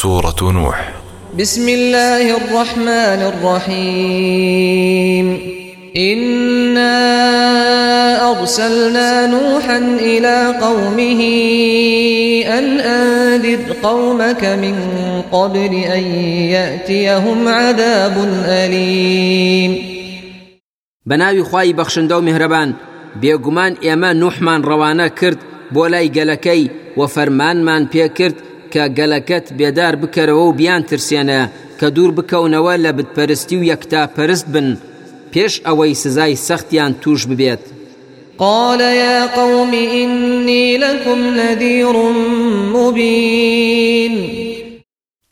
سورة نوح. بسم الله الرحمن الرحيم. إنا أرسلنا نوحا إلى قومه أن أنذر قومك من قبل أن يأتيهم عذاب أليم. بەناوی خی بەخشندە و میهرەبان بێگومان ئێمە نوحمان ڕەوانە کرد بۆ لای گەلەکەی و فەرمانمان پێکرد کە گەلەکەت بێدار بکەرەوە و بیان ترسێنە کە دوور بکەونەوە لە بتپەرستی و یەکتا پەرست بن. پێش ئەوەی سزای سەختیان تووش ببێت. قال يا قوم إني لكم نذير مبين.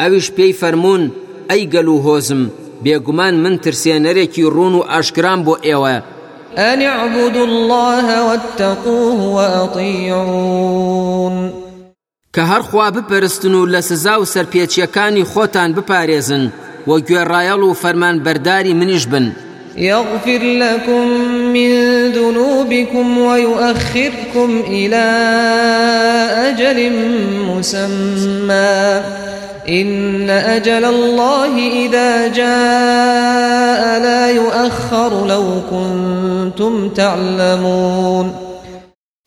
ئەویش پێی فەرموون ئەی گەل و هۆزم بێگومان من ترسێنەرێکی ڕوون و ئاشکران بۆ ئێوە. أن اعبدوا الله واتقوه وأطيعون. کە هەرخوا بپەرستن و لە سزا و سەرپێچیەکانی خۆتان بپارێزن و گوێڕایەڵ و فەرمان بەرداری منیش بن. يغفر لكم من ذنوبكم ويؤخركم إلى أجل مسمى. إن أجل الله إذا جاء لا يؤخر لو كنتم تعلمون.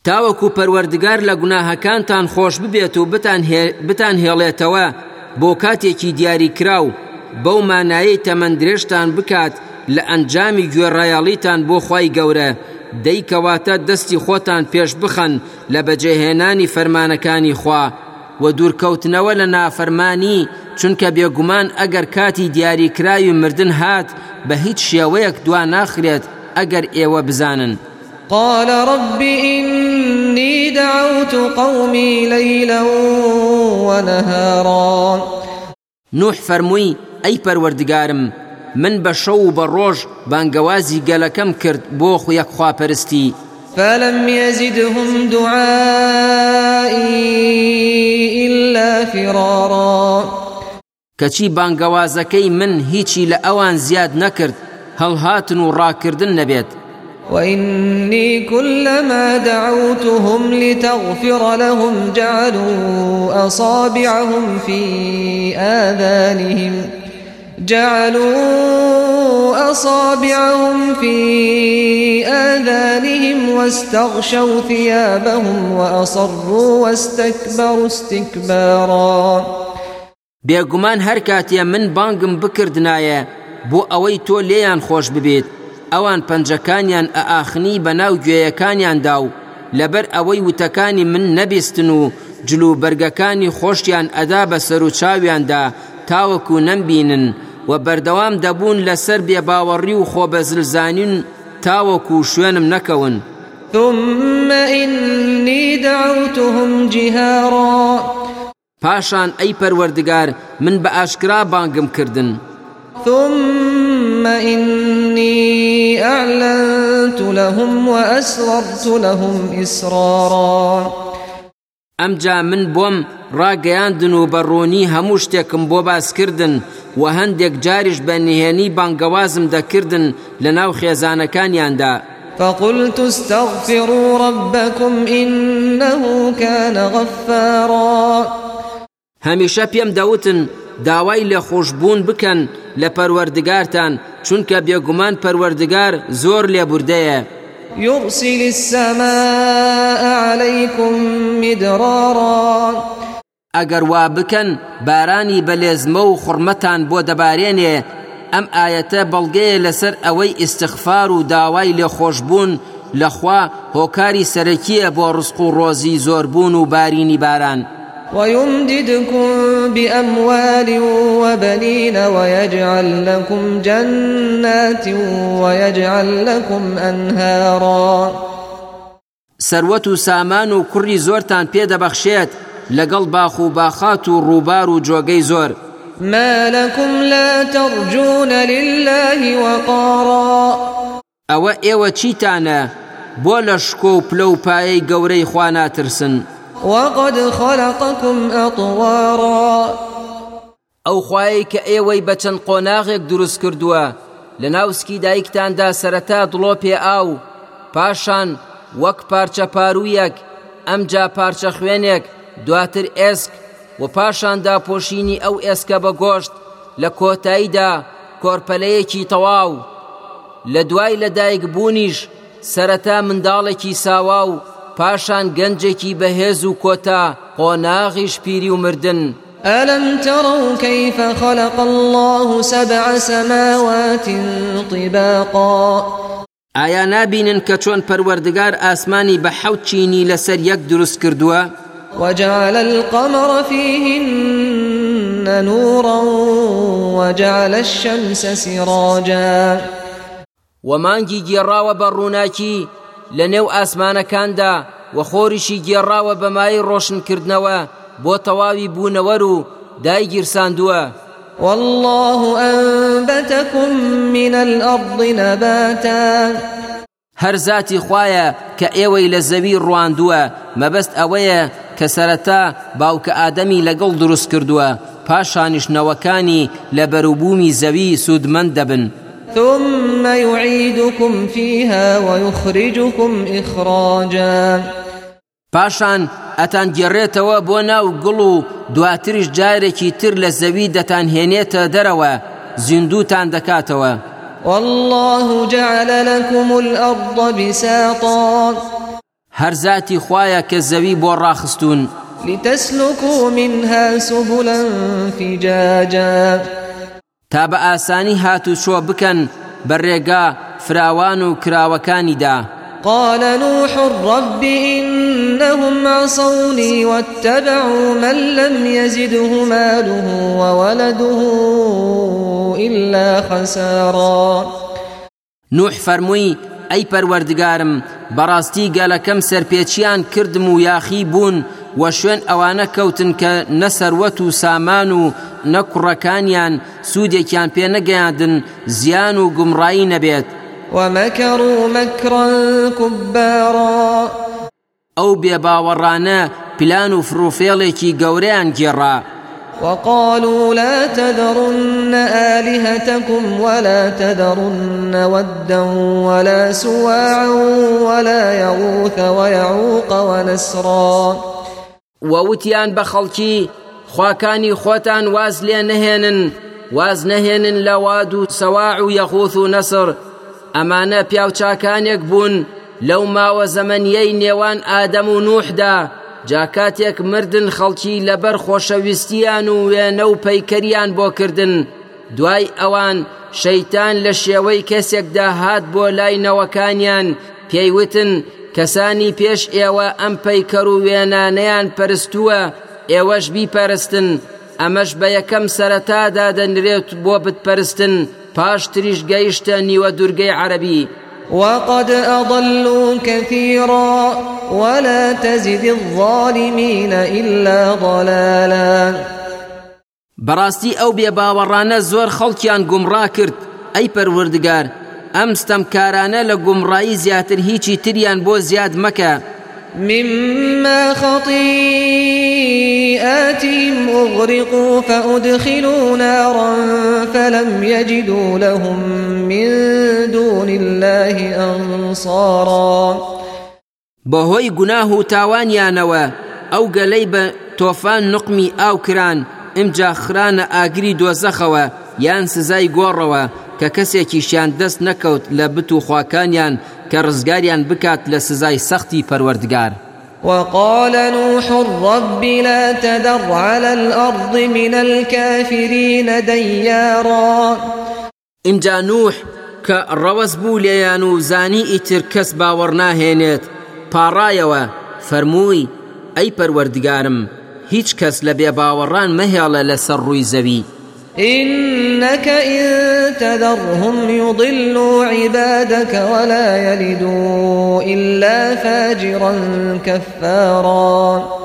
تاوەکو پەروەردگار لە گوناهەکانتان خۆش ببێت و بتان هێڵێتەوە بۆ کاتێکی دیاری کراو. بەو مانایی تەمەندرێشتان بکات لە ئەنجامی گوێڕایاڵیتان بۆ خی گەورە. دەیکەواتە دەستی خۆتان پێش بخەن لە بەجێهێنانی فەرمانەکانی خوا. و دوورکەوتنەوە لە نافەرمانی چونکە بێگومان ئەگەر کاتی دیاریکراوی مردن هات بە هیچ شێوەیەک دوا ناخرێت ئەگەر ئێوە بزانن. قال رب إني دعوت قومي ليلا ونهارا. نوح فرمووی ئەی پەروەردگارم من بە شەو بە ڕۆژ بانگەوازی گەلەکەم کرد بۆ خویەک خواپەرستی. فلم يزدهم دعائي إلا فرارا. کەچی بانگەوازەکەی من هیچی لە ئەوان زیاد نەکرد هەڵهاتن و ڕاکردن نەبێت. وإني كلما دعوتهم لتغفر لهم جعلوا أصابعهم في آذانهم. جعلوا أصابعهم في آذانهم واستغشوا ثيابهم وأصروا واستكبروا استكبارا. بێگومان هەر کاتێ من بانگم بکردنایە بۆ ئەوەی تۆ لێیان خۆش ببێت ئەوان پەنجەکانیان ئاخنی بە ناو گوێیەکانیاندا و لەبەر ئەوەی وتەکانی من نەبیستن و جلو بەرگەکانی خۆشیان ئەدا بە سەر و چاویاندا تاوەکو نەمبینن و بەردەوام دەبوون لەسەر بێباوەڕی و خۆبەزلزانین تاوەکو شوێنم نەکەون. ثم إني دعوتهم جهارا. پاشان ئەی پەروەردگار من بە ئاشکرا بانگم کردن. ثم إني أعلنت لهم وأسررت لهم إسرارا. ئەمجا من بۆم ڕاگەیاندن و بەڕۆنی هەموو شتێکم بۆ باسکردن و هەندێک جاریش بە نهێنی بانگەوازم دەکردن لە ناو خێزانەکانیاندا فقلت استغفروا ربكم إنه كان غفارا. هەمیشە پێم دەوتن داوای لە خۆشببوون بکەن لە پەروەردگارتان چونکە بێگومان پەروەردگار زۆر لێبوردەیە. يرسل السماء عليكم مدرارا. ئەگەر وا بکەن بارانی بەلێزمە و خوڕمەتان بۆ دەبارێنێ. ئەم ئاەتە بەڵگەیە لەسەر ئەوەی ئیسخفار و داوای لێ خۆشببوون لەخوا هۆکاری سەرەکیە بۆ ڕسق و ڕۆزی زۆربوون و بارینی باران. ويمددكم بأموال وبنين ويجعل لكم جنات ويجعل لكم أنهارا. سەروەت و سامان و کوڕی زۆرتان پێدەبەخشێت لەگەڵ باخ و باخات و ڕووبار و جۆگەی زۆر. ما لكم لا ترجون لله وقارا. ئەوە ئێوە چیتانە؟ بۆ لە شکۆ و پلە و پایەی گەورەی خوا ناترسن وقد خلقكم أطوارا. ئەو خوای کە ئێوەی بە چەند قۆناغێک دروست کردووە لە ناوسکی دایکتاندا سەرەتا دڵۆپێ ئاو پاشان وەک پارچە پارویەک ئەمجا پارچە خوێنێک دواتر ئێسک و پاشاندا پۆشینی ئەو ئێسکە بە گۆشت لە کۆتاییدا کۆرپەلەیەکی تەواو. لە دوای لەدایک بوونیش سەرەتا منداڵێکی ساوا و پاشان گەنجێکی بەهێز و کۆتا قۆناغیش پیری و مردن. ألم تروا كيف خلق الله سبع سماوات طباقا؟ ئایا نابینن کە چۆن پەروەردگار ئاسمانی بە حەوت چینی لەسەر یەک دروست کردووە؟ وجعل القمر فيهن نورا وجعل الشمس سراجا. ومانگی گێڕاوە بە ڕووناکی لە نێو ئاسمانەکاندا و خۆریشی گێڕاوە بە مایەی ڕۆشنکردنەوە بۆ تەواوی بوونەوەر و دایگیرساندووە والله أنبتكم من الأرض نباتا. هەر زاتی خوایە کە ئێوەی لە زەوی ڕواندووە مەبەست ئەوەیە کە سەرەتا باوکە ئادەمی لە گڵ دروست کردووە پاشانیش نەوەکانی لە بەروبوومی زەوی سوودمەند دەبن. ثم يعيدكم فيها ويخرجكم إخراجا. پاشان ئەتان گێڕێتەوە بۆ ناو گوڵ و دواتریش جارێکی تر لە زەوی دەتان هێنێتە دەرەوە زیندوتان دەکاتەوە. والله جعل لكم الأرض بساطا. هەر زاتی خوایە کە زەوی بۆ ڕاخستون لتسلكوا منها سبلا فجاجا. تا بە ئاسانی هاتو شۆ بکەن بە ڕێگا فراوان و کراوەکانیدا قال نوح رب إنهم عصوني واتبعوا من لم يزده ماله وولده إلا خسارا. نوح فەرمووی ئەی پەروەردگارم بەڕاستی گەلەکەم سەرپێچیان کردم و یاخی بوون و شوێن ئەوانە کەوتن کە نەسەروەت و سامان و نەکوڕەکانیان سوودێکیان پێ نەگەیاندن زیان و گومڕایی نەبێت. ومكروا مكرا كبارا. ئەو بێباوەڕانە پلان و فرۆفێڵێکی گەورەیان گێڕا. وقالوا لا تذرن آلهتكم ولا تذرن ودا ولا سواعا ولا يغوث ويعوق ونسرا. ووتیان بە خەڵکی خواکانی خۆتان واز لێ نەهێنن واز نەهێنن لە وەد و سواع و یەغوث و نەسر. ئەمانە پیاوچاکانێک بوون لەو ماوە زەمەنیەی نێوان ئادەم و نوحدا جاکاتێک مردن خەڵکی لەبەر خۆشەویستیان و وێنە و پەیکەریان بۆ کردن. دوای ئەوان شەیتان لە شێوەی کەسێکدا هات بۆ لای نەوەکانیان پێیوتن کەسانی پێش ئێوە ئەم پەیکەر و وێنانەیان پەرستووە ئێوەش بیپەرستن. ئەمەش بە یەکەم سەرەتادا دەنرێت بۆ بتپەرستن. پاش تریش گەیشتە نیوە دوورگەی عەربی وقد أضلوا كثيرا ولا تزد الظالمين إلا ضلالا. بەڕاستی ئەو بێباوەڕانە زۆر خەڵکیان گومڕا کرد. ئەی پەروەردگار ئەم ستەمکارانە لە گومڕایی زیاتر هیچی تریان بۆ زیاد مەکە. مما خطيئاتهم أغرقوا فأدخلوا نارا فلم يجدوا لهم من دون الله أنصارا. بەهۆی گوناه و تاوانیانەوە ئەو گەلەی بە تۆفان نقمی ئاو کران ئمجا خرانە ئاگری دۆزەخەوە یان سزای گۆڕەوە. کە کەسێکیشیان دەست نەکەوت لە بت و خواکانیان کە ڕزگاریان بکات لە سزای سەختی پەروەردگار. وقال نوح رب لا تذر على الأرض من الكافرين ديارا. ئینجا نوح کە ڕەوەز بوو لێیان و زانی ئیتر کەس باوەڕ ناهێنێت پاڕایەوە فەرمووی ئەی پەروەردگارم هیچ کەس لە بێباوەڕان مەهێڵە لەسەر ڕووی زەوی. إنك إن تذرهم يضلوا عبادك ولا يلدوا إلا فاجرا كفارا.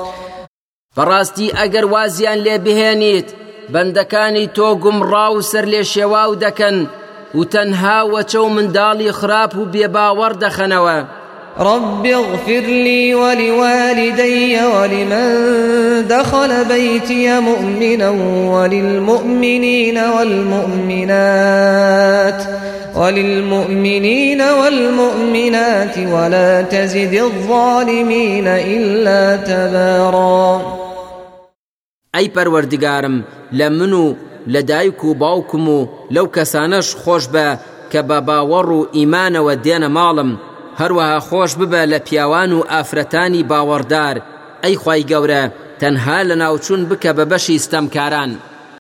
بەڕاستی ئەگەر وازیان لێ بهێنیت بەندەکانی تۆ گومڕا و سەر لێ شێواو دەکەن و تەنها وەچە و منداڵی خراپ رب اغفر لي ولوالدي ولمن دخل بيتي مؤمنا وللمؤمنين والمؤمنات وللمؤمنين والمؤمنات ولا تزد الظالمين إلا تبارا. ئەی پەروەردگارم لە من و لە دایک و باوکم و لەو کەسانەش خۆش هەروەها خۆش ببە لە پیاوان و ئافرەتانی باوەڕدار. ئەی خی گەورە تەنها لە ناوچوون بکە بە بەشی ستەمکاران.